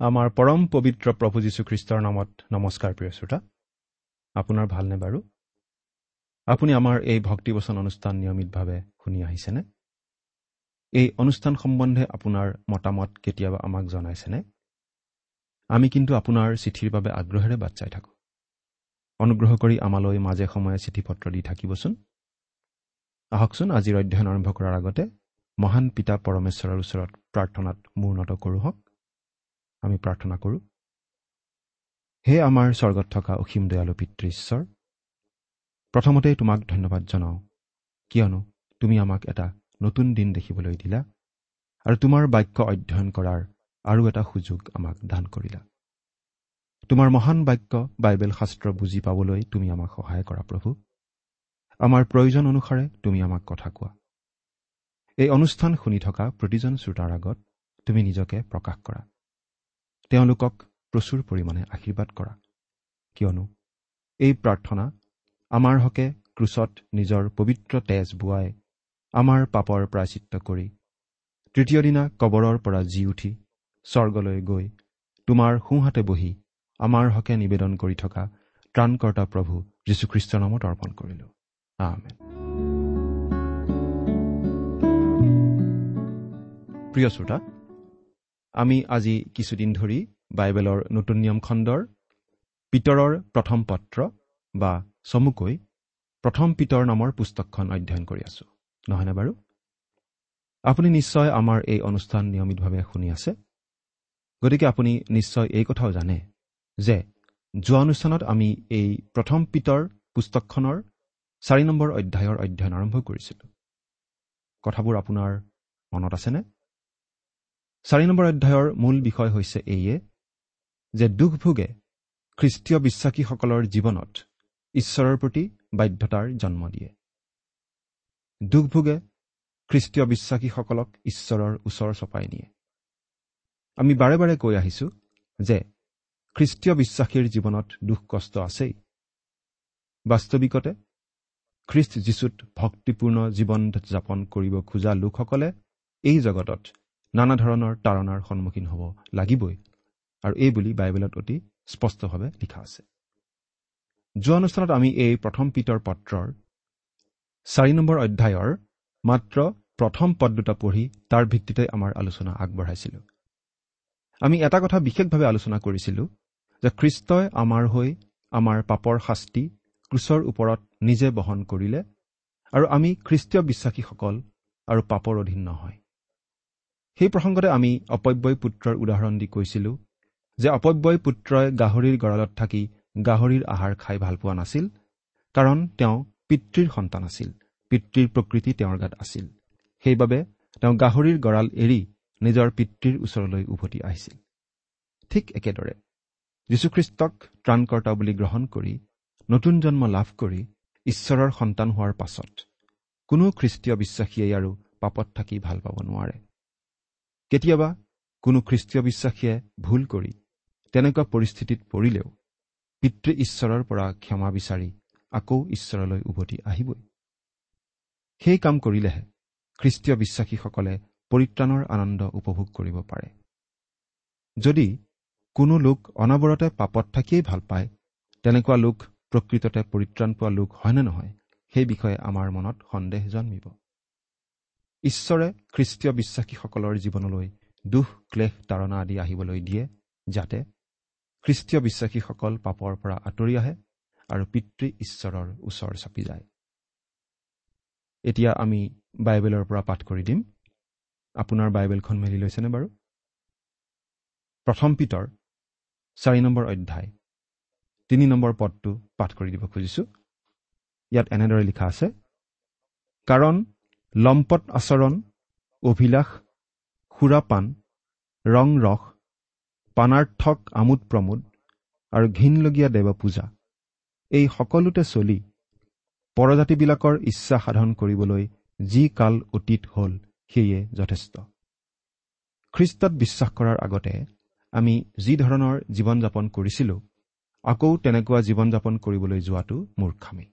আমাৰ পৰম পবিত্ৰ প্ৰভু যীশুখ্ৰীষ্টৰ নামত নমস্কাৰ প্ৰিয় শ্ৰোতা। আপোনাৰ ভালনে বাৰু? আপুনি আমাৰ এই ভক্তিবচন অনুষ্ঠান নিয়মিতভাৱে শুনি আহিছেনে? এই অনুষ্ঠান সম্বন্ধে আপোনাৰ মতামত কেতিয়াবা আমাক জনাইছেনে? আমি কিন্তু আপোনাৰ চিঠিৰ বাবে আগ্ৰহেৰে বাট চাই থাকোঁ। অনুগ্ৰহ কৰি আমালৈ মাজে সময়ে চিঠি পত্ৰ দি থাকিবচোন। আহকচোন আজিৰ অধ্যয়ন আৰম্ভ কৰাৰ আগতে মহান পিতা পৰমেশ্বৰৰ ওচৰত প্ৰাৰ্থনাত মূৰ্ণত কৰোঁ হওক। আমি প্ৰাৰ্থনা কৰোঁ। হে আমাৰ স্বৰ্গত থকা অসীম দয়ালু পিতৃ ঈশ্বৰ প্ৰথমতেই তোমাক ধন্যবাদ জনাওঁ। কিয়নো তুমি আমাক এটা নতুন দিন দেখিবলৈ দিলা আৰু তোমাৰ বাক্য অধ্যয়ন কৰাৰ আৰু এটা সুযোগ আমাক দান কৰিলা। তোমাৰ মহান বাক্য বাইবেল শাস্ত্ৰ বুজি পাবলৈ তুমি আমাক সহায় কৰা প্ৰভু। আমাৰ প্ৰয়োজন অনুসাৰে তুমি আমাক কথা কোৱা। এই অনুষ্ঠান শুনি থকা প্ৰতিজন শ্ৰোতাৰ আগত তুমি নিজকে প্ৰকাশ কৰা। তেওঁলোকক প্ৰচুৰ পৰিমাণে আশীৰ্বাদ কৰা। কিয়নো এই প্ৰাৰ্থনা আমাৰ হকে ক্ৰুচত নিজৰ পবিত্ৰ তেজ বোৱাই আমাৰ পাপৰ প্ৰায়চিত্ৰ কৰি। তৃতীয় দিনা কবৰৰ পৰা জি উঠি স্বৰ্গলৈ গৈ তোমাৰ সোঁহাতে বহি আমাৰ হকে নিবেদন কৰি থকা ত্ৰাণকৰ্তা প্ৰভু যীশুখ্ৰীষ্টৰ নামত অৰ্পণ কৰিলো। প্ৰিয় শ্ৰোতা আমি আজি কিছুদিন ধৰি বাইবেলৰ নতুন নিয়ম খণ্ডৰ পিতৰৰ প্ৰথম পত্ৰ বা চমুকৈ প্ৰথম পিতৰ নামৰ পুস্তকখন অধ্যয়ন কৰি আছো। নহয়নে বাৰু? আপুনি নিশ্চয় আমাৰ এই অনুষ্ঠান নিয়মিতভাৱে শুনি আছে। গতিকে আপুনি নিশ্চয় এই কথাও জানে যে যোৱা অনুষ্ঠানত আমি এই প্ৰথম পিতৰ পুস্তকখনৰ চাৰি নম্বৰ অধ্যায়ৰ অধ্যয়ন আৰম্ভ কৰিছিলোঁ। কথাবোৰ আপোনাৰ মনত আছেনে? চাৰি নম্বৰ অধ্যায়ৰ মূল বিষয় হৈছে এইয়ে যে দুখ ভোগে খ্ৰীষ্টীয় বিশ্বাসীসকলৰ জীৱনত ঈশ্বৰৰ প্ৰতি বাধ্যতাৰ জন্ম দিয়ে। দুখ ভোগে খ্ৰীষ্টীয় বিশ্বাসীসকলক ঈশ্বৰৰ ওচৰ চপাই নিয়ে। আমি বাৰে বাৰে কৈ আহিছোঁ যে খ্ৰীষ্টীয় বিশ্বাসীৰ জীৱনত দুখ কষ্ট আছেই। বাস্তৱিকতে খ্ৰীষ্ট যীশুত ভক্তিপূৰ্ণ জীৱন যাপন কৰিব খোজা লোকসকলে এই জগতত নানা ধৰণৰ তাৰণাৰ সন্মুখীন হ'ব লাগিবই আৰু এই বুলি বাইবেলত অতি স্পষ্টভাৱে লিখা আছে। যোৱা অনুষ্ঠানত আমি এই প্ৰথম পিতৰ পত্ৰৰ চাৰি নম্বৰ অধ্যায়ৰ মাত্ৰ প্ৰথম পদ দুটা পঢ়ি তাৰ ভিত্তিতে আমাৰ আলোচনা আগবঢ়াইছিলোঁ। আমি এটা কথা বিশেষভাৱে আলোচনা কৰিছিলোঁ যে খ্ৰীষ্টই আমাৰ হৈ আমাৰ পাপৰ শাস্তি ক্ৰুচৰ ওপৰত নিজে বহন কৰিলে আৰু আমি খ্ৰীষ্টীয় বিশ্বাসীসকল আৰু পাপৰ অধীন নহয়। সেই প্ৰসংগতে আমি অপব্যয় পুত্ৰৰ উদাহৰণ দি কৈছিলো যে অপব্যয় পুত্ৰই গাহৰিৰ গঁড়ালত থাকি গাহৰিৰ আহাৰ খাই ভাল পোৱা নাছিল কাৰণ তেওঁ পিতৃৰ সন্তান আছিল পিতৃৰ প্ৰকৃতি তেওঁৰ গাত আছিল। সেইবাবে তেওঁ গাহৰিৰ গঁড়াল এৰি নিজৰ পিতৃৰ ওচৰলৈ উভতি আহিছিল। ঠিক একেদৰে যীশুখ্ৰীষ্টক ত্ৰাণকৰ্তা বুলি গ্ৰহণ কৰি নতুন জন্ম লাভ কৰি ঈশ্বৰৰ সন্তান হোৱাৰ পাছত কোনো খ্ৰীষ্টীয় বিশ্বাসীয়ে আৰু পাপত থাকি ভাল পাব নোৱাৰে। কেতিয়াবা কোনো খ্ৰীষ্টীয় বিশ্বাসীয়ে ভুল কৰি তেনেকুৱা পৰিস্থিতিত পৰিলেও পিতৃ ঈশ্বৰৰ পৰা ক্ষমা বিচাৰি আকৌ ঈশ্বৰলৈ উভতি আহিবই। সেই কাম কৰিলেহে খ্ৰীষ্টীয় বিশ্বাসীসকলে পৰিত্ৰাণৰ আনন্দ উপভোগ কৰিব পাৰে। যদি কোনো লোক অনবৰতে পাপত থাকিয়েই ভাল পায় তেনেকুৱা লোক প্ৰকৃততে পৰিত্ৰাণ পোৱা লোক হয়নে নহয় সেই বিষয়ে আমাৰ মনত সন্দেহ জন্মিব। ঈশ্বৰে খ্ৰীষ্টীয় বিশ্বাসীসকলৰ জীৱনলৈ দুখ ক্লেশ তাৰণা আদি আহিবলৈ দিয়ে যাতে খ্ৰীষ্টীয় বিশ্বাসীসকল পাপৰ পৰা আঁতৰি আহে। আৰু পিতৃ ঈশ্বৰৰ ওচৰ চাপি যায়। এতিয়া আমি বাইবেলৰ পৰা পাঠ কৰি দিম। আপোনাৰ বাইবেলখন মেলি লৈছেনে বাৰু? প্ৰথম পিতৰ চাৰি নম্বৰ অধ্যায় তিনি নম্বৰ পদটো পাঠ কৰি দিব খুজিছোঁ। ইয়াত এনেদৰে লিখা আছে কাৰণ লম্পট আচৰণ অভিলাষ সুৰাপান ৰং ৰস পানাৰ্থক আমোদ প্ৰমোদ আৰু ঘীনলগীয়া দেৱ পূজা এই সকলোতে চলি পৰজাতিবিলাকৰ ইচ্ছা সাধন কৰিবলৈ যি কাল অতীত হ'ল সেয়ে যথেষ্ট। খ্ৰীষ্টত বিশ্বাস কৰাৰ আগতে আমি যি ধৰণৰ জীৱন যাপন কৰিছিলোঁ আকৌ তেনেকুৱা জীৱন যাপন কৰিবলৈ যোৱাটো মূৰ্খামী।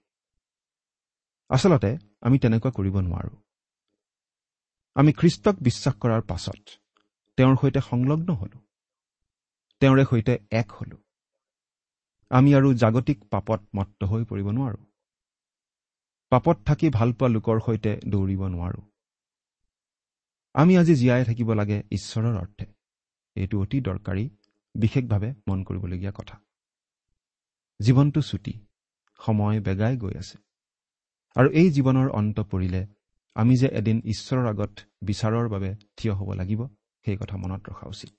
আচলতে আমি তেনেকুৱা কৰিব নোৱাৰোঁ। আমি খ্ৰীষ্টক বিশ্বাস কৰাৰ পাছত তেওঁৰ সৈতে সংলগ্ন হলো। তেওঁৰে সৈতে এক হলো। আমি আৰু জাগতিক পাপত মত্ত হৈ পৰিব নোৱাৰো। পাপত থাকি ভাল পোৱা লোকৰ সৈতে দৌৰিব নোৱাৰো। আমি আজি জীয়াই থাকিব লাগে ঈশ্বৰৰ অৰ্থে। এইটো অতি দৰকাৰী বিশেষভাৱে মন কৰিবলগীয়া কথা। জীৱনটো চুটি সময় বেগাই গৈ আছে। আৰু এই জীৱনৰ অন্ত পৰিলে আমি যে এদিন ঈশ্বৰৰ আগত বিচাৰৰ বাবে থিয় হ'ব লাগিব সেই কথা মনত ৰখা উচিত।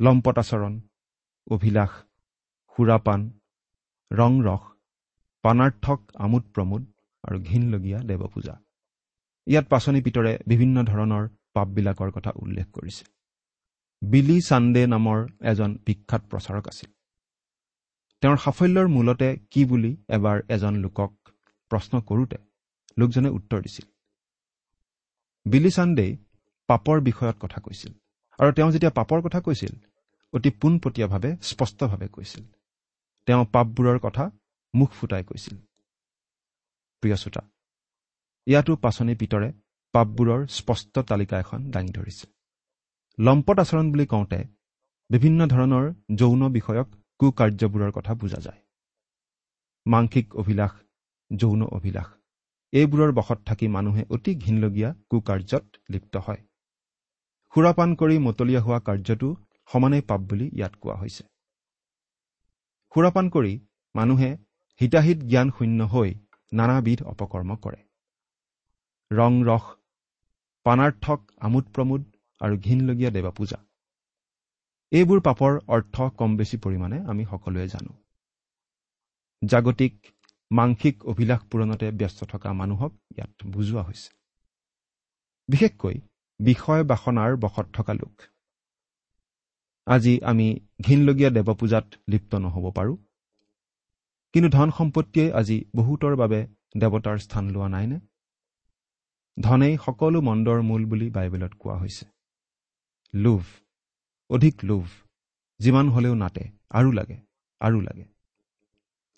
লম্পট আচৰণ অভিলাষ সুৰাপান ৰং ৰস পানাৰ্থক আমোদ প্ৰমোদ আৰু ঘীনলগীয়া দেৱপূজা। ইয়াত পাচনি পিতৰে বিভিন্ন ধৰণৰ পাপবিলাকৰ কথা উল্লেখ কৰিছে। বিলি চান্দে নামৰ এজন বিখ্যাত প্ৰচাৰক আছিল। তেওঁৰ সাফল্যৰ মূলতে কি বুলি এবাৰ এজন লোকক প্ৰশ্ন কৰোঁতে লোকজনে উত্তৰ দিছিল। বিলি চান্দেই পাপৰ বিষয়ত কথা কৈছিল আৰু তেওঁ যেতিয়া পাপৰ কথা কৈছিল অতি পোনপটীয়াভাৱে স্পষ্টভাৱে কৈছিল। তেওঁ পাপবোৰৰ কথা মুখ ফুটাই কৈছিল। প্ৰিয় শ্ৰোতা ইয়াতো পাচনি পিতৰে পাপবোৰৰ স্পষ্ট তালিকা এখন দাঙি ধৰিছে। লম্পট আচৰণ বুলি কওঁতে বিভিন্ন ধৰণৰ যৌন বিষয়ক কুকাৰ্যবোৰৰ কথা বুজা যায়। মাংসিক অভিলাষ যৌন অভিলাষ এইবোৰৰ বশত থাকি মানুহে অতি ঘীনলগীয়া কুকাৰ্যত লিপ্ত হয়। সুৰাপান কৰি মতলীয়া হোৱা কাৰ্যটো সমানেই পাপ বুলি ইয়াত কোৱা হৈছে। সুৰাপান কৰি মানুহে হিতাহিত জ্ঞান শূন্য হৈ নানাবিধ অপকৰ্ম কৰে। ৰং ৰস পানাৰ্থক আমোদ প্ৰমোদ আৰু ঘীনলগীয়া দেৱা পূজা এইবোৰ পাপৰ অৰ্থ কম বেছি পৰিমাণে আমি সকলোৱে জানো। জাগতিক মাংসিক অভিলাষ পূৰণতে ব্যস্ত থকা মানুহক ইয়াত বুজোৱা হৈছে। বিশেষকৈ বিষয় বাসনাৰ বশত থকা লোক। আজি আমি ঘীনলগীয়া দেৱপূজাত লিপ্ত নহ'ব পাৰোঁ। কিন্তু ধন সম্পত্তিয়ে আজি বহুতৰ বাবে দেৱতাৰ স্থান লোৱা নাইনে? ধনেই সকলো মন্দৰ মূল বুলি বাইবেলত কোৱা হৈছে। লোভ অধিক লোভ যিমান হলেও নাটে আৰু লাগে আৰু লাগে।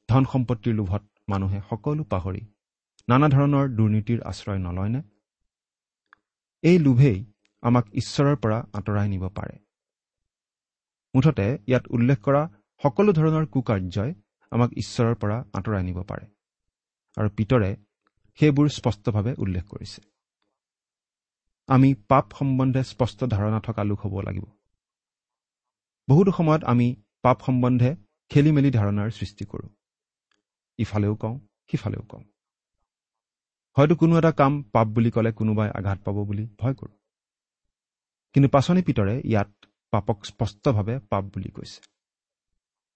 ধন সম্পত্তিৰ লোভত মানুহে সকলো পাহৰি নানা ধৰণৰ দুৰ্নীতিৰ আশ্ৰয় নলয়নে? এই লোভেই আমাক ঈশ্বৰৰ পৰা আঁতৰাই নিব পাৰে। মুঠতে ইয়াত উল্লেখ কৰা সকলো ধৰণৰ কুকাৰ্যই আমাক ঈশ্বৰৰ পৰা আঁতৰাই নিব পাৰে। আৰু পিতৰে সেইবোৰ স্পষ্টভাৱে উল্লেখ কৰিছে। আমি পাপ সম্বন্ধে স্পষ্ট ধাৰণা থকা লোক হ'ব লাগিব। বহুতো সময়ত আমি পাপ সম্বন্ধে খেলি মেলি ধাৰণাৰ সৃষ্টি কৰোঁ। ইফালেও কওঁ সিফালেও কওঁ। হয়তো কোনো এটা কাম পাপ বুলি ক'লে কোনোবাই আঘাত পাব বুলি ভয় কৰোঁ। কিন্তু পাচনি পিতৰে ইয়াত পাপক স্পষ্টভাৱে পাপ বুলি কৈছে।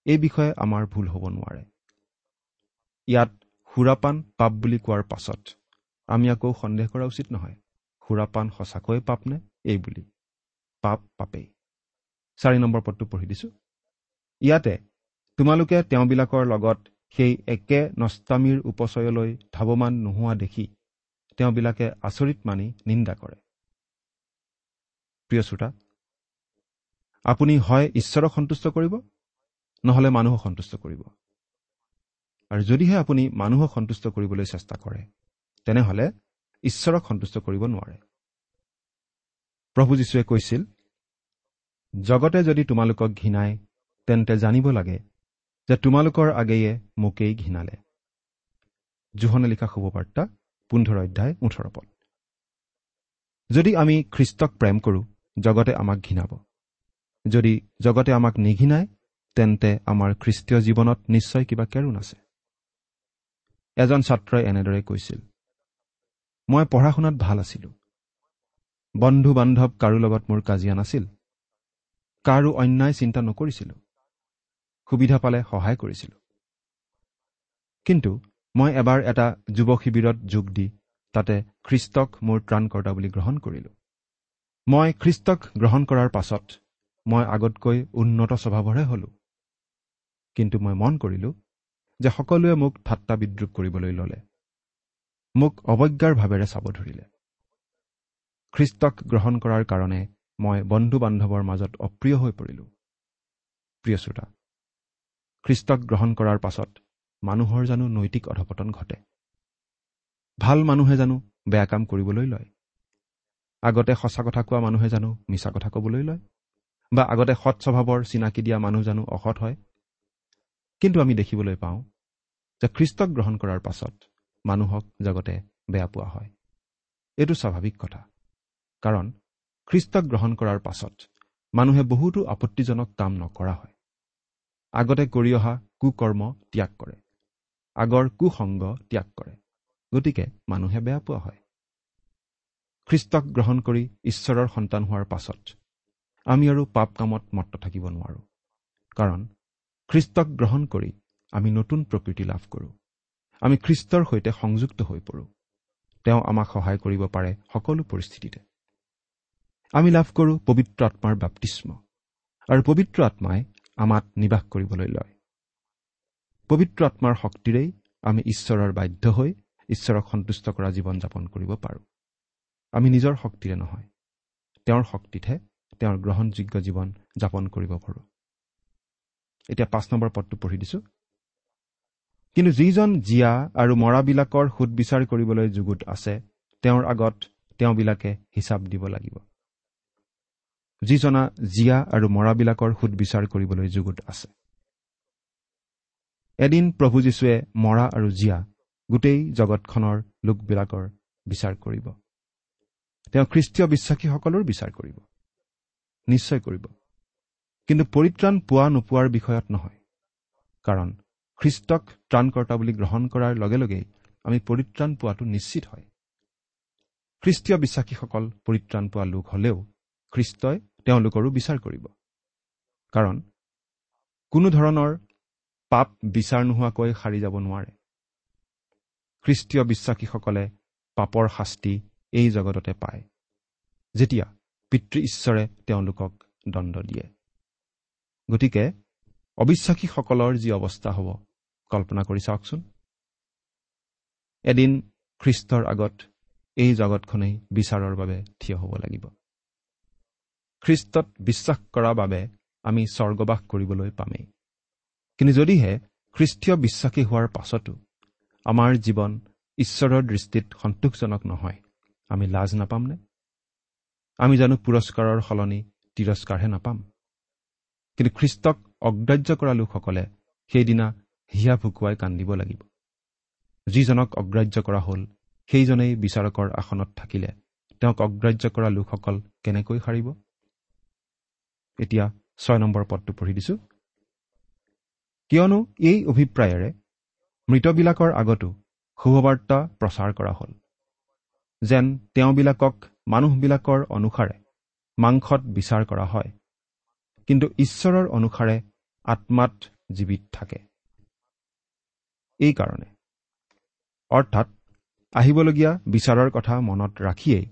এই বিষয়ে আমাৰ ভুল হ'ব নোৱাৰে। ইয়াত সুৰাপান পাপ বুলি কোৱাৰ পাছত আমি আকৌ সন্দেহ কৰা উচিত নহয়। সুৰাপান সঁচাকৈয়ে পাপ নে এই বুলি। পাপ পাপেই। চাৰি নম্বৰ পদটো পঢ়ি দিছো। ইয়াতে তোমালোকে তেওঁবিলাকৰ লগত সেই একে নষ্টামীৰ উপচয়লৈ ধাৱমান নোহোৱা দেখি তেওঁবিলাকে আচৰিত মানি নিন্দা কৰে। প্ৰিয় শ্ৰোতা আপুনি হয় ঈশ্বৰক সন্তুষ্ট কৰিব নহ'লে মানুহক সন্তুষ্ট কৰিব। আৰু যদিহে আপুনি মানুহক সন্তুষ্ট কৰিবলৈ চেষ্টা কৰে তেনেহ'লে ঈশ্বৰক সন্তুষ্ট কৰিব নোৱাৰে। প্ৰভু যীশুৱে কৈছিল জগতে যদি তোমালোকক ঘৃণাই তেন্তে জানিব লাগে যে তোমালোকৰ আগেয়ে মোকেই ঘৃণালে। জোহনে লিখা শুভবাৰ্তা পোন্ধৰ অধ্যায় ওঠৰ পদ। যদি আমি খ্ৰীষ্টক প্ৰেম কৰোঁ জগতে আমাক ঘৃণাব। যদি জগতে আমাক নিঘৃণায় তেন্তে আমাৰ খ্ৰীষ্টীয় জীৱনত নিশ্চয় কিবা কেৰুণ আছে। এজন ছাত্ৰই এনেদৰে কৈছিল মই পঢ়া শুনাত ভাল আছিলো। বন্ধু বান্ধৱ কাৰো লগত মোৰ কাজিয়া নাছিল। কাৰো অন্যায় চিন্তা নকৰিছিলোঁ। সুবিধা পালে সহায় কৰিছিলোঁ। কিন্তু মই এবাৰ এটা যুৱ শিবিৰত যোগ দি তাতে খ্ৰীষ্টক মোৰ ত্ৰাণকৰ্তা বুলি গ্ৰহণ কৰিলোঁ। মই খ্ৰীষ্টক গ্ৰহণ কৰাৰ পাছত মই আগতকৈ উন্নত স্বভাৱৰহে হলো। কিন্তু মই মন কৰিলোঁ যে সকলোৱে মোক ঠাট্টা বিদ্ৰোপ কৰিবলৈ ল'লে। মোক অৱজ্ঞাৰ ভাৱেৰে চাব ধৰিলে। খ্ৰীষ্টক গ্ৰহণ কৰাৰ কাৰণে মই বন্ধু বান্ধৱৰ মাজত অপ্ৰিয় হৈ পৰিলোঁ। প্ৰিয় শ্ৰোতা খ্ৰীষ্টক গ্ৰহণ কৰাৰ পাছত মানুহৰ জানো নৈতিক অধপতন ঘটে। ভাল মানুহে জানো বেয়া কাম কৰিবলৈ লয়। আগতে সঁচা কথা কোৱা মানুহে জানো মিছা কথা ক'বলৈ লয়। বা আগতে সৎ স্বভাৱৰ চিনাকি দিয়া মানুহ জানো অসৎ হয়। কিন্তু আমি দেখিবলৈ পাওঁ যে খ্ৰীষ্টক গ্ৰহণ কৰাৰ পাছত মানুহক জগতে বেয়া পোৱা হয়। এইটো স্বাভাৱিক কথা। কাৰণ খ্ৰীষ্টক গ্ৰহণ কৰাৰ পাছত মানুহে বহুতো আপত্তিজনক কাম নকৰা হয়। আগতে কৰি অহা কুকৰ্ম ত্যাগ কৰে। আগৰ কুসংগ ত্যাগ কৰে। গতিকে মানুহে বেয়া পোৱা হয়। খ্ৰীষ্টক গ্ৰহণ কৰি ঈশ্বৰৰ সন্তান হোৱাৰ পাছত আমি আৰু পাপ কামত মত্ত থাকিব নোৱাৰোঁ। কাৰণ খ্ৰীষ্টক গ্ৰহণ কৰি আমি নতুন প্ৰকৃতি লাভ কৰোঁ। আমি খ্ৰীষ্টৰ সৈতে সংযুক্ত হৈ পৰোঁ। তেওঁ আমাক সহায় কৰিব পাৰে সকলো পৰিস্থিতিতে। আমি লাভ কৰোঁ পবিত্ৰ আত্মাৰ বাপ্তিস্ম আৰু পবিত্ৰ আত্মাই আমাক নিবাস কৰিবলৈ লয়। পবিত্ৰ আত্মাৰ শক্তিৰেই আমি ঈশ্বৰৰ বাধ্য হৈ ঈশ্বৰক সন্তুষ্ট কৰা জীৱন যাপন কৰিব পাৰোঁ। আমি নিজৰ শক্তিৰে নহয় তেওঁৰ শক্তিতহে তেওঁৰ গ্ৰহণযোগ্য জীৱন যাপন কৰিব পাৰোঁ। এতিয়া পাঁচ নম্বৰ পদটো পঢ়ি দিছো। কিন্তু যিজন জীয়া আৰু মৰাবিলাকৰ সুদবিচাৰ কৰিবলৈ যুগুত আছে তেওঁৰ আগত তেওঁবিলাকে হিচাপ দিব লাগিব। যিজনা জীয়া আৰু মৰাবিলাকৰ সুদবিচাৰ কৰিবলৈ যুগুত আছে। এদিন প্ৰভু যীশুৱে মৰা আৰু জীয়া গোটেই জগতখনৰ লোকবিলাকৰ বিচাৰ কৰিব। তেওঁ খ্ৰীষ্টীয় বিশ্বাসীসকলৰ বিচাৰ কৰিব। নিশ্চয় কৰিব। কিন্তু পৰিত্ৰাণ পোৱা নোপোৱাৰ বিষয়ত নহয়। কাৰণ খ্ৰীষ্টক ত্ৰাণকৰ্তা বুলি গ্ৰহণ কৰাৰ লগে লগেই আমি পৰিত্ৰাণ পোৱাটো নিশ্চিত হয়। খ্ৰীষ্টীয় বিশ্বাসীসকল পৰিত্ৰাণ পোৱা লোক হলেও খ্ৰীষ্টই তেওঁলোকৰো বিচাৰ কৰিব। কাৰণ কোনো ধৰণৰ পাপ বিচাৰ নোহোৱাকৈ সাৰি যাব নোৱাৰে। খ্ৰীষ্টীয় বিশ্বাসীসকলে পাপৰ শাস্তি এই জগততে পায়। যেতিয়া পিতৃ ঈশ্বৰে তেওঁলোকক দণ্ড দিয়ে। গতিকে অবিশ্বাসীসকলৰ যি অৱস্থা হ'ব কল্পনা কৰি চাওকচোন। এদিন খ্ৰীষ্টৰ আগত এই জগতখনেই বিচাৰৰ বাবে থিয় হ'ব লাগিব। খ্ৰীষ্টত বিশ্বাস কৰাৰ বাবে আমি স্বৰ্গবাস কৰিবলৈ পামেই। কিন্তু যদিহে খ্ৰীষ্টীয় বিশ্বাসী হোৱাৰ পাছতো আমাৰ জীৱন ঈশ্বৰৰ দৃষ্টিত সন্তোষজনক নহয় আমি লাজ নাপামনে? আমি জানো পুৰস্কাৰৰ সলনি তিৰস্কাৰহে নাপাম। কিন্তু খ্ৰীষ্টক অগ্ৰাহ্য কৰা লোকসকলে সেইদিনা হিয়া ভুকুৱাই কান্দিব লাগিব। যিজনক অগ্ৰাহ্য কৰা হ'ল সেইজনেই বিচাৰকৰ আসনত থাকিলে। তেওঁক অগ্ৰাহ্য কৰা লোকসকল কেনেকৈ সাৰিব? এতিয়া ছয় নম্বৰ পদটো পঢ়ি দিছো। কিয়নো এই অভিপ্ৰায়েৰে মৃতবিলাকৰ আগতো শুভবাৰ্তা প্ৰচাৰ কৰা হ'ল। যেন তেওঁবিলাকক মানুহবিলাকৰ অনুসাৰে মাংসত বিচাৰ কৰা হয়। কিন্তু ঈশ্বৰৰ অনুসাৰে আত্মাত জীৱিত থাকে। এইকাৰণে অৰ্থাৎ আহিবলগীয়া বিচাৰৰ কথা মনত ৰাখিয়েই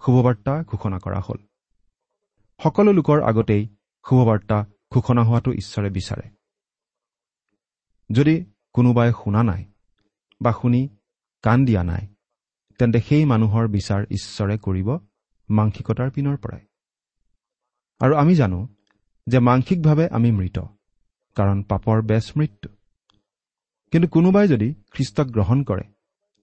শুভবাৰ্তা ঘোষণা কৰা হ'ল। সকলো লোকৰ আগতেই শুভবাৰ্তা ঘোষণা হোৱাটো ঈশ্বৰে বিচাৰে। যদি কোনোবাই শুনা নাই বা শুনি কাণ দিয়া নাই তেন্তে সেই মানুহৰ বিচাৰ ঈশ্বৰে কৰিব মাংসিকতাৰ পিনৰ পৰাই। আৰু আমি জানো যে মাংসিকভাৱে আমি মৃত কাৰণ পাপৰ বেচ মৃত্যু। কিন্তু কোনোবাই যদি খ্ৰীষ্টক গ্ৰহণ কৰে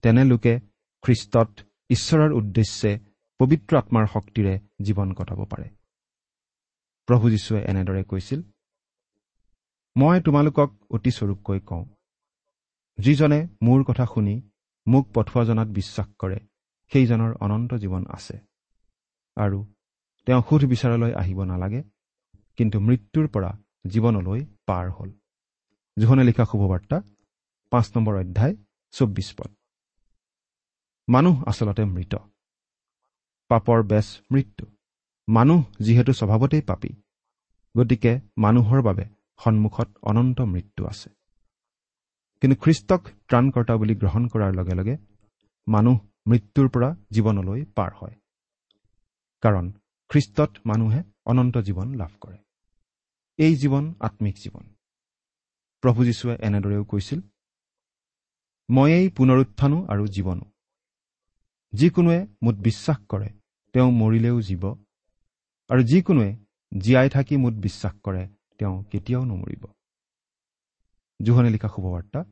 তেনে লোকে খ্ৰীষ্টত ঈশ্বৰৰ উদ্দেশ্যে পবিত্ৰ আত্মাৰ শক্তিৰে জীৱন কটাব পাৰে। প্ৰভু যীশুৱে এনেদৰে কৈছিল মই তোমালোকক অতি স্বৰূপকৈ কওঁ যিজনে মোৰ কথা শুনি মোক পঠোৱা জনাত বিশ্বাস কৰে। সেইজনৰ অনন্ত জীৱন আছে। আৰু তেওঁ সুধ বিচাৰলৈ আহিব নালাগে কিন্তু মৃত্যুৰ পৰা জীৱনলৈ পাৰ হ'ল। জোহনে লিখা শুভবাৰ্তা পাঁচ নম্বৰ অধ্যায় চৌব্বিছ পদ। মানুহ আচলতে মৃত। পাপৰ বেচ মৃত্যু। মানুহ যিহেতু স্বভাৱতেই পাপী গতিকে মানুহৰ বাবে সন্মুখত অনন্ত মৃত্যু আছে। কিন্তু খ্ৰীষ্টক ত্ৰাণকৰ্তা বুলি গ্ৰহণ কৰাৰ লগে লগে মানুহ মৃত্যুৰ পৰা জীৱনলৈ পাৰ হয়। কাৰণ খ্ৰীষ্টত মানুহে অনন্ত জীৱন লাভ কৰে। এই জীৱন আত্মিক জীৱন। প্ৰভু যীশুৱে এনেদৰেও কৈছিল ময়েই পুনৰুত্থানো আৰু জীৱনো। যিকোনোৱে মোত বিশ্বাস কৰে তেওঁ মৰিলেও জীৱ। আৰু যিকোনোৱে জীয়াই থাকি মোত বিশ্বাস কৰে তেওঁ কেতিয়াও নমৰিব। জোহনে লিখা শুভবাৰ্তা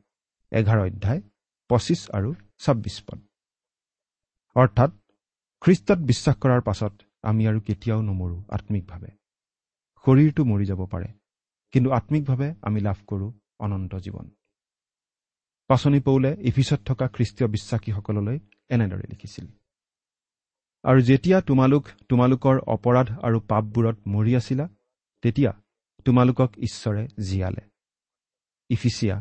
এঘাৰ অধ্যায় পঁচিছ আৰু ছাব্বিছ পদ। অৰ্থাৎ খ্ৰীষ্টত বিশ্বাস কৰাৰ পাছত আমি আৰু কেতিয়াও নমৰোঁ আত্মিকভাৱে। শৰীৰটো মৰি যাব পাৰে কিন্তু আত্মিকভাৱে আমি লাভ কৰোঁ অনন্ত জীৱন। পাচনি পৌলে ইফিচত থকা খ্ৰীষ্টীয় বিশ্বাসীসকললৈ এনেদৰে লিখিছিল। আৰু যেতিয়া তোমালোক তোমালোকৰ অপৰাধ আৰু পাপবোৰত মৰি আছিলা তেতিয়া তোমালোকক ঈশ্বৰে জীয়ালে। ইফিচিয়া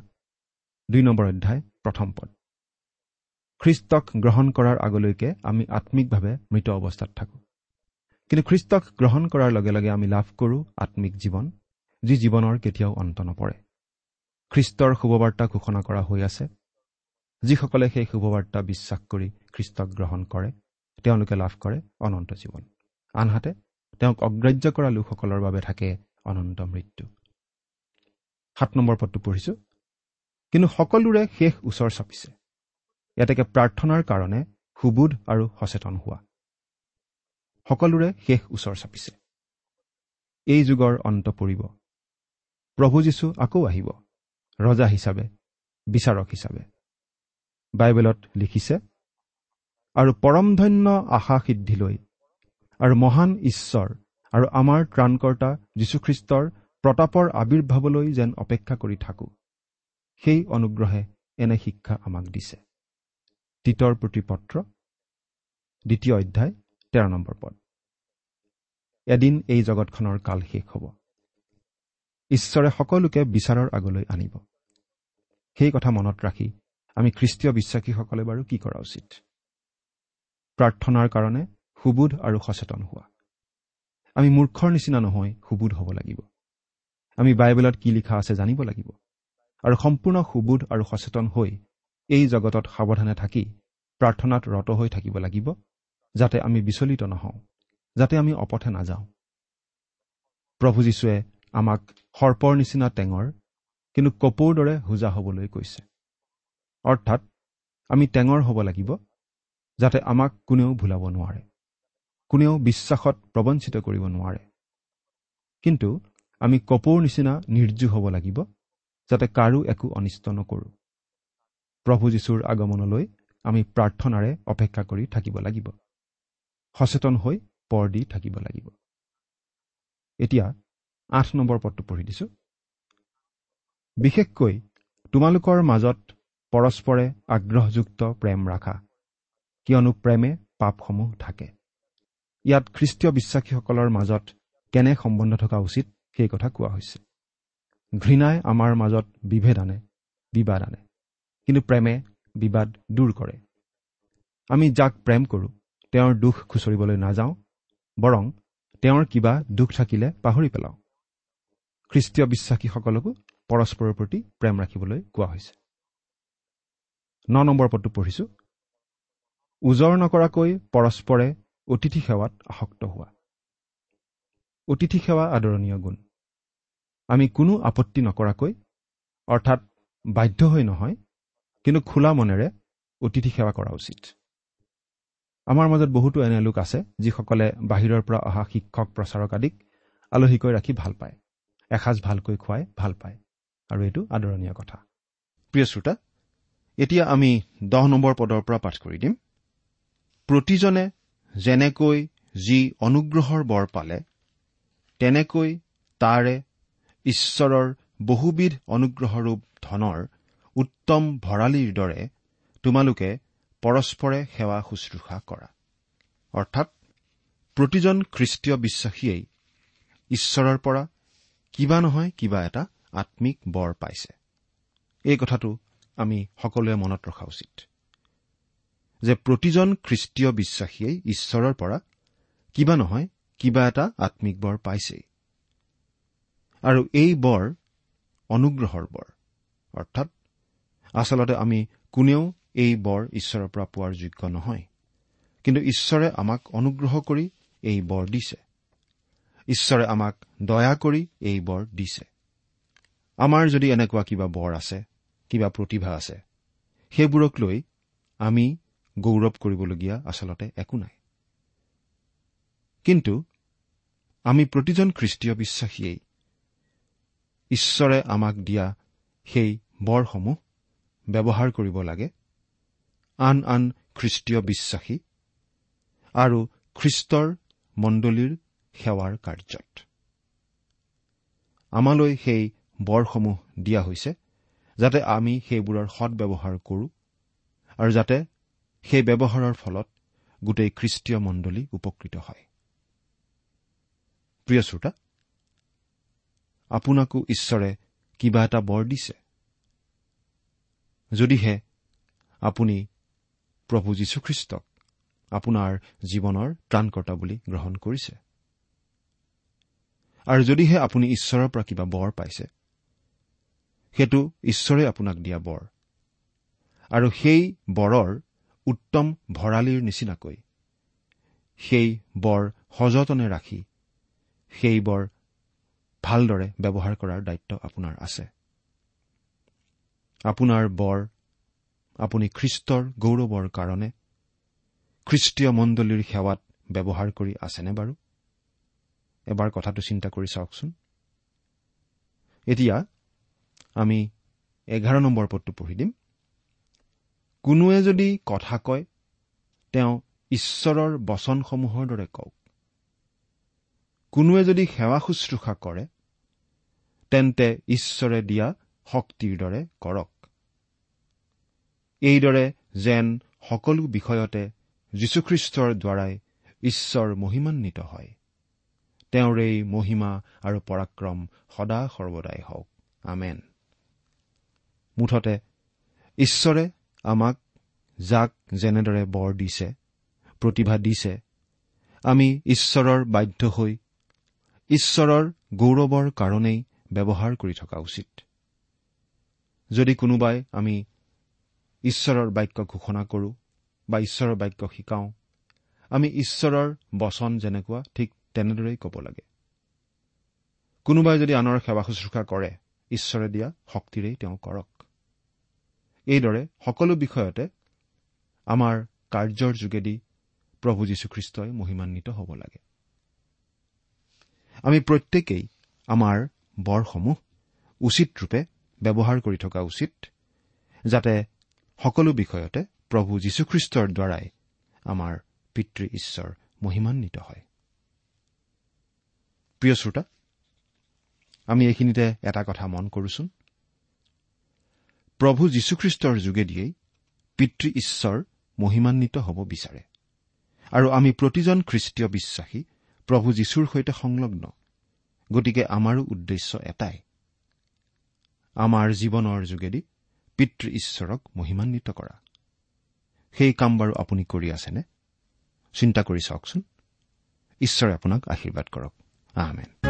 দুই নম্বৰ অধ্যায় প্ৰথম পদ। খ্ৰীষ্টক গ্ৰহণ কৰাৰ আগলৈকে আমি আত্মিকভাৱে মৃত অৱস্থাত থাকোঁ। কিন্তু খ্ৰীষ্টক গ্ৰহণ কৰাৰ লগে লগে আমি লাভ কৰোঁ আত্মিক জীৱন যি জীৱনৰ কেতিয়াও অন্ত নপৰে। খ্ৰীষ্টৰ শুভবাৰ্তা ঘোষণা কৰা হৈ আছে। যিসকলে সেই শুভবাৰ্তা বিশ্বাস কৰি খ্ৰীষ্টক গ্ৰহণ কৰে তেওঁলোকে লাভ কৰে অনন্ত জীৱন। আনহাতে তেওঁক অগ্ৰাহ্য কৰা লোকসকলৰ বাবে থাকে অনন্ত মৃত্যু। সাত নম্বৰ পদটো পঢ়িছো। কিন্তু সকলোৰে শেষ ওচৰ চাপিছে। ইয়াতেকে প্ৰাৰ্থনাৰ কাৰণে সুবোধ আৰু সচেতন হোৱা। সকলোৰে শেষ ওচৰ চাপিছে। এই যুগৰ অন্ত পৰিব। প্ৰভু যীশু আকৌ আহিব। ৰজা হিচাপে বিচাৰক হিচাপে। বাইবেলত লিখিছে আৰু পৰমধন্য আশা সিদ্ধিলৈ আৰু মহান ঈশ্বৰ আৰু আমাৰ ত্ৰাণকৰ্তা যীশুখ্ৰীষ্টৰ প্ৰতাপৰ আৱিৰ্ভাৱলৈ যেন অপেক্ষা কৰি থাকোঁ। সেই অনুগ্ৰহে এনে শিক্ষা আমাক দিছে। তিতৰ প্ৰতি পত্ৰ দ্বিতীয় অধ্যায় তেৰ নম্বৰ পদ। এদিন এই জগতখনৰ কাল শেষ হ'ব। ঈশ্বৰে সকলোকে বিচাৰৰ আগলৈ আনিব। সেই কথা মনত ৰাখি আমি খ্ৰীষ্টীয় বিশ্বাসীসকলে বাৰু কি কৰা উচিত? প্ৰাৰ্থনাৰ কাৰণে সুবোধ আৰু সচেতন হোৱা। আমি মূৰ্খৰ নিচিনা নহয় সুবোধ হ'ব লাগিব। আমি বাইবেলত কি লিখা আছে জানিব লাগিব। আৰু সম্পূৰ্ণ সুবোধ আৰু সচেতন হৈ এই জগতত সাৱধানে থাকি প্ৰাৰ্থনাত ৰত হৈ থাকিব লাগিব যাতে আমি বিচলিত নহওঁ যাতে আমি অপথে নাযাওঁ। প্ৰভু যীশুৱে আমাক সৰ্পৰ নিচিনা টেঙৰ কিন্তু কপৌৰ দৰে হোজা হ'বলৈ কৈছে। অৰ্থাৎ আমি টেঙৰ হ'ব লাগিব যাতে আমাক কোনেও ভুলাব নোৱাৰে কোনেও বিশ্বাসত প্ৰবঞ্চিত কৰিব নোৱাৰে। কিন্তু আমি কপৌৰ নিচিনা নিৰ্জীৱ হ'ব লাগিব যাতে কাৰো একো অনিষ্ট নকৰোঁ। প্ৰভু যীশুৰ আগমনলৈ আমি প্ৰাৰ্থনাৰে অপেক্ষা কৰি থাকিব লাগিব। সচেতন হৈ পৰ দি থাকিব লাগিব। এতিয়া আঠ নম্বৰ পদটো পঢ়ি দিছোঁ। বিশেষকৈ তোমালোকৰ মাজত পৰস্পৰে আগ্ৰহযুক্ত প্ৰেম ৰাখা কিয়নো প্ৰেমে পাপসমূহ থাকে। ইয়াত খ্ৰীষ্টীয় বিশ্বাসীসকলৰ মাজত কেনে সম্বন্ধ থকা উচিত? সেই কথা কোৱা হৈছে ঘৃণাই আমাৰ মাজত বিভেদ আনে বিবাদ আনে। কিন্তু প্ৰেমে বিবাদ দূৰ কৰে। আমি যাক প্ৰেম কৰোঁ তেওঁৰ দুখ খুচৰিবলৈ নাযাওঁ বৰং তেওঁৰ কিবা দুখ থাকিলে পাহৰি পেলাওঁ। খ্ৰীষ্টীয় বিশ্বাসীসকলকো পৰস্পৰৰ প্ৰতি প্ৰেম ৰাখিবলৈ কোৱা হৈছে। ন নম্বৰ পদটো পঢ়িছো। ওজৰ নকৰাকৈ পৰস্পৰে অতিথি সেৱাত আসক্ত হোৱা। অতিথি সেৱা আদৰণীয় গুণ। আমি কোনো আপত্তি নকৰাকৈ অৰ্থাৎ বাধ্য হৈ নহয় কিন্তু খোলা মনেৰে অতিথি সেৱা কৰা উচিত। আমাৰ মাজত বহুতো এনে লোক আছে যিসকলে বাহিৰৰ পৰা অহা শিক্ষক প্ৰচাৰক আদিক আলহীকৈ ৰাখি ভাল পায়। এসাঁজ ভালকৈ খুৱাই ভাল পায়। আৰু এইটো আদৰণীয় কথা। প্ৰিয় শ্ৰোতা এতিয়া আমি দহ নম্বৰ পদৰ পৰা পাঠ কৰি দিম। প্ৰতিজনে যেনেকৈ যি অনুগ্ৰহৰ বৰ পালে তেনেকৈ তাৰে ঈশ্বৰৰ বহুবিধ অনুগ্ৰহৰূপ ধনৰ উত্তম ভঁৰালীৰ দৰে তোমালোকে পৰস্পৰে সেৱা শুশ্ৰূষা কৰা। অৰ্থাৎ প্ৰতিজন খ্ৰীষ্টীয় বিশ্বাসীয়েই ঈশ্বৰৰ পৰা কিবা নহয় কিবা এটা আম্মিক বৰ পাইছে। এই কথাটো আমি সকলোৱে মনত ৰখা উচিত। যে প্ৰতিজন খ্ৰীষ্টীয় বিশ্বাসীয়েই ঈশ্বৰৰ পৰা কিবা নহয় কিবা এটা আম্মিক বৰ পাইছেই। আৰু এই বৰ অনুগ্ৰহৰ বৰ। অৰ্থাৎ আচলতে আমি কোনেও এই বৰ ঈশ্বৰৰ পৰা পোৱাৰ যোগ্য নহয়। কিন্তু ঈশ্বৰে আমাক অনুগ্ৰহ কৰি এই বৰ দিছে। ঈশ্বৰে আমাক দয়া কৰি এই বৰ দিছে। আমাৰ যদি এনেকুৱা কিবা বৰ আছে কিবা প্ৰতিভা আছে সেইবোৰক লৈ আমি গৌৰৱ কৰিবলগীয়া আচলতে একো নাই। কিন্তু আমি প্ৰতিজন খ্ৰীষ্টীয় বিশ্বাসীয়েই ঈশ্বৰে আমাক দিয়া সেই বৰসমূহ ব্যৱহাৰ কৰিব লাগে। আন আন খ্ৰীষ্টীয় বিশ্বাসী আৰু খ্ৰীষ্টৰ মণ্ডলীৰ সেৱাৰ কাৰ্যত। আমালৈ সেই বৰসমূহ দিয়া হৈছে যাতে আমি সেইবোৰৰ সদব্যৱহাৰ কৰোঁ আৰু যাতে সেই ব্যৱহাৰৰ ফলত গোটেই খ্ৰীষ্টীয় মণ্ডলী উপকৃত হয়। প্ৰিয় শ্ৰোতা আপোনাকো ঈশ্বৰে কিবা এটা বৰ দিছে। যদিহে আপুনি প্ৰভু যীশুখ্ৰীষ্টক আপোনাৰ জীৱনৰ ত্ৰাণকৰ্তা বুলি গ্ৰহণ কৰিছে। আৰু যদিহে আপুনি ঈশ্বৰৰ পৰা কিবা বৰ পাইছে সেইটো ঈশ্বৰে আপোনাক দিয়া বৰ। আৰু সেই বৰৰ উত্তম ভঁৰালীৰ নিচিনাকৈ সেই বৰ সযতনে ৰাখি সেই বৰ ভালদৰে ব্যৱহাৰ কৰাৰ দায়িত্ব আপোনাৰ আছে। আপোনাৰ বৰ আপুনি খ্ৰীষ্টৰ গৌৰৱৰ কাৰণে খ্ৰীষ্টীয় মণ্ডলীৰ সেৱাত ব্যৱহাৰ কৰি আছেনে বাৰু? এবাৰ কথাটো চিন্তা কৰি চাওকচোন। এতিয়া আমি এঘাৰ নম্বৰ পদটো পঢ়ি দিম। কোনোৱে যদি কথা কয় তেওঁ ঈশ্বৰৰ বচনসমূহৰ দৰে কওক। কোনোৱে যদি সেৱা শুশ্ৰূষা কৰে তেন্তে ঈশ্বৰে দিয়া শক্তিৰ দৰে কৰক। এইদৰে যেন সকলো বিষয়তে যীশুখ্ৰীষ্টৰ দ্বাৰাই ঈশ্বৰ মহিমান্বিত হয়। তেওঁৰ এই মহিমা আৰু পৰাক্ৰম সদা সৰ্বদাই হওক। আমেন। মুঠতে ঈশ্বৰে আমাক যাক যেনেদৰে বৰ দিছে প্ৰতিভা দিছে আমি ঈশ্বৰৰ বাধ্য হৈ ঈশ্বৰৰ গৌৰৱৰ কাৰণেই ব্যৱহাৰ কৰি থকা উচিত। যদি কোনোবাই আমি ঈশ্বৰৰ বাক্য ঘোষণা কৰোঁ বা ঈশ্বৰৰ বাক্য শিকাওঁ আমি ঈশ্বৰৰ বচন যেনেকুৱা ঠিক তেনেদৰেই ক'ব লাগে। কোনোবাই যদি আনৰ সেৱা শুশ্ৰূষা কৰে ঈশ্বৰে দিয়া শক্তিৰেই তেওঁ কৰক। এইদৰে সকলো বিষয়তে আমাৰ কাৰ্যৰ যোগেদি প্ৰভু যীশুখ্ৰীষ্টই মহিমান্বিত হ'ব লাগে। আমি প্ৰত্যেকেই আমাৰ বৰসমূহ উচিত ৰূপে ব্যৱহাৰ কৰি থকা উচিত যাতে সকলো বিষয়তে প্ৰভু যীশুখ্ৰীষ্টৰ দ্বাৰাই আমাৰ পিতৃ ঈশ্বৰ মহিমান্বিত হয়। প্ৰিয় শ্ৰোতা আমি এইখিনিতে এটা কথা মন কৰোচোন। প্ৰভু যীশুখ্ৰীষ্টৰ যোগেদিয়েই পিতৃ ঈশ্বৰ মহিমান্বিত হ'ব বিচাৰে। আৰু আমি প্ৰতিজন খ্ৰীষ্টীয় বিশ্বাসী প্ৰভু যীশুৰ সৈতে সংলগ্ন। গতিকে আমাৰো উদ্দেশ্য এটাই। আমাৰ জীৱনৰ যোগেদি পিতৃ ঈশ্বৰক মহিমান্বিত কৰা। সেই কাম বাৰু আপুনি কৰি আছেনে? চিন্তা কৰি চাওকচোন। ঈশ্বৰে আপোনাক আশীৰ্বাদ কৰক। আহমেন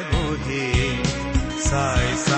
size.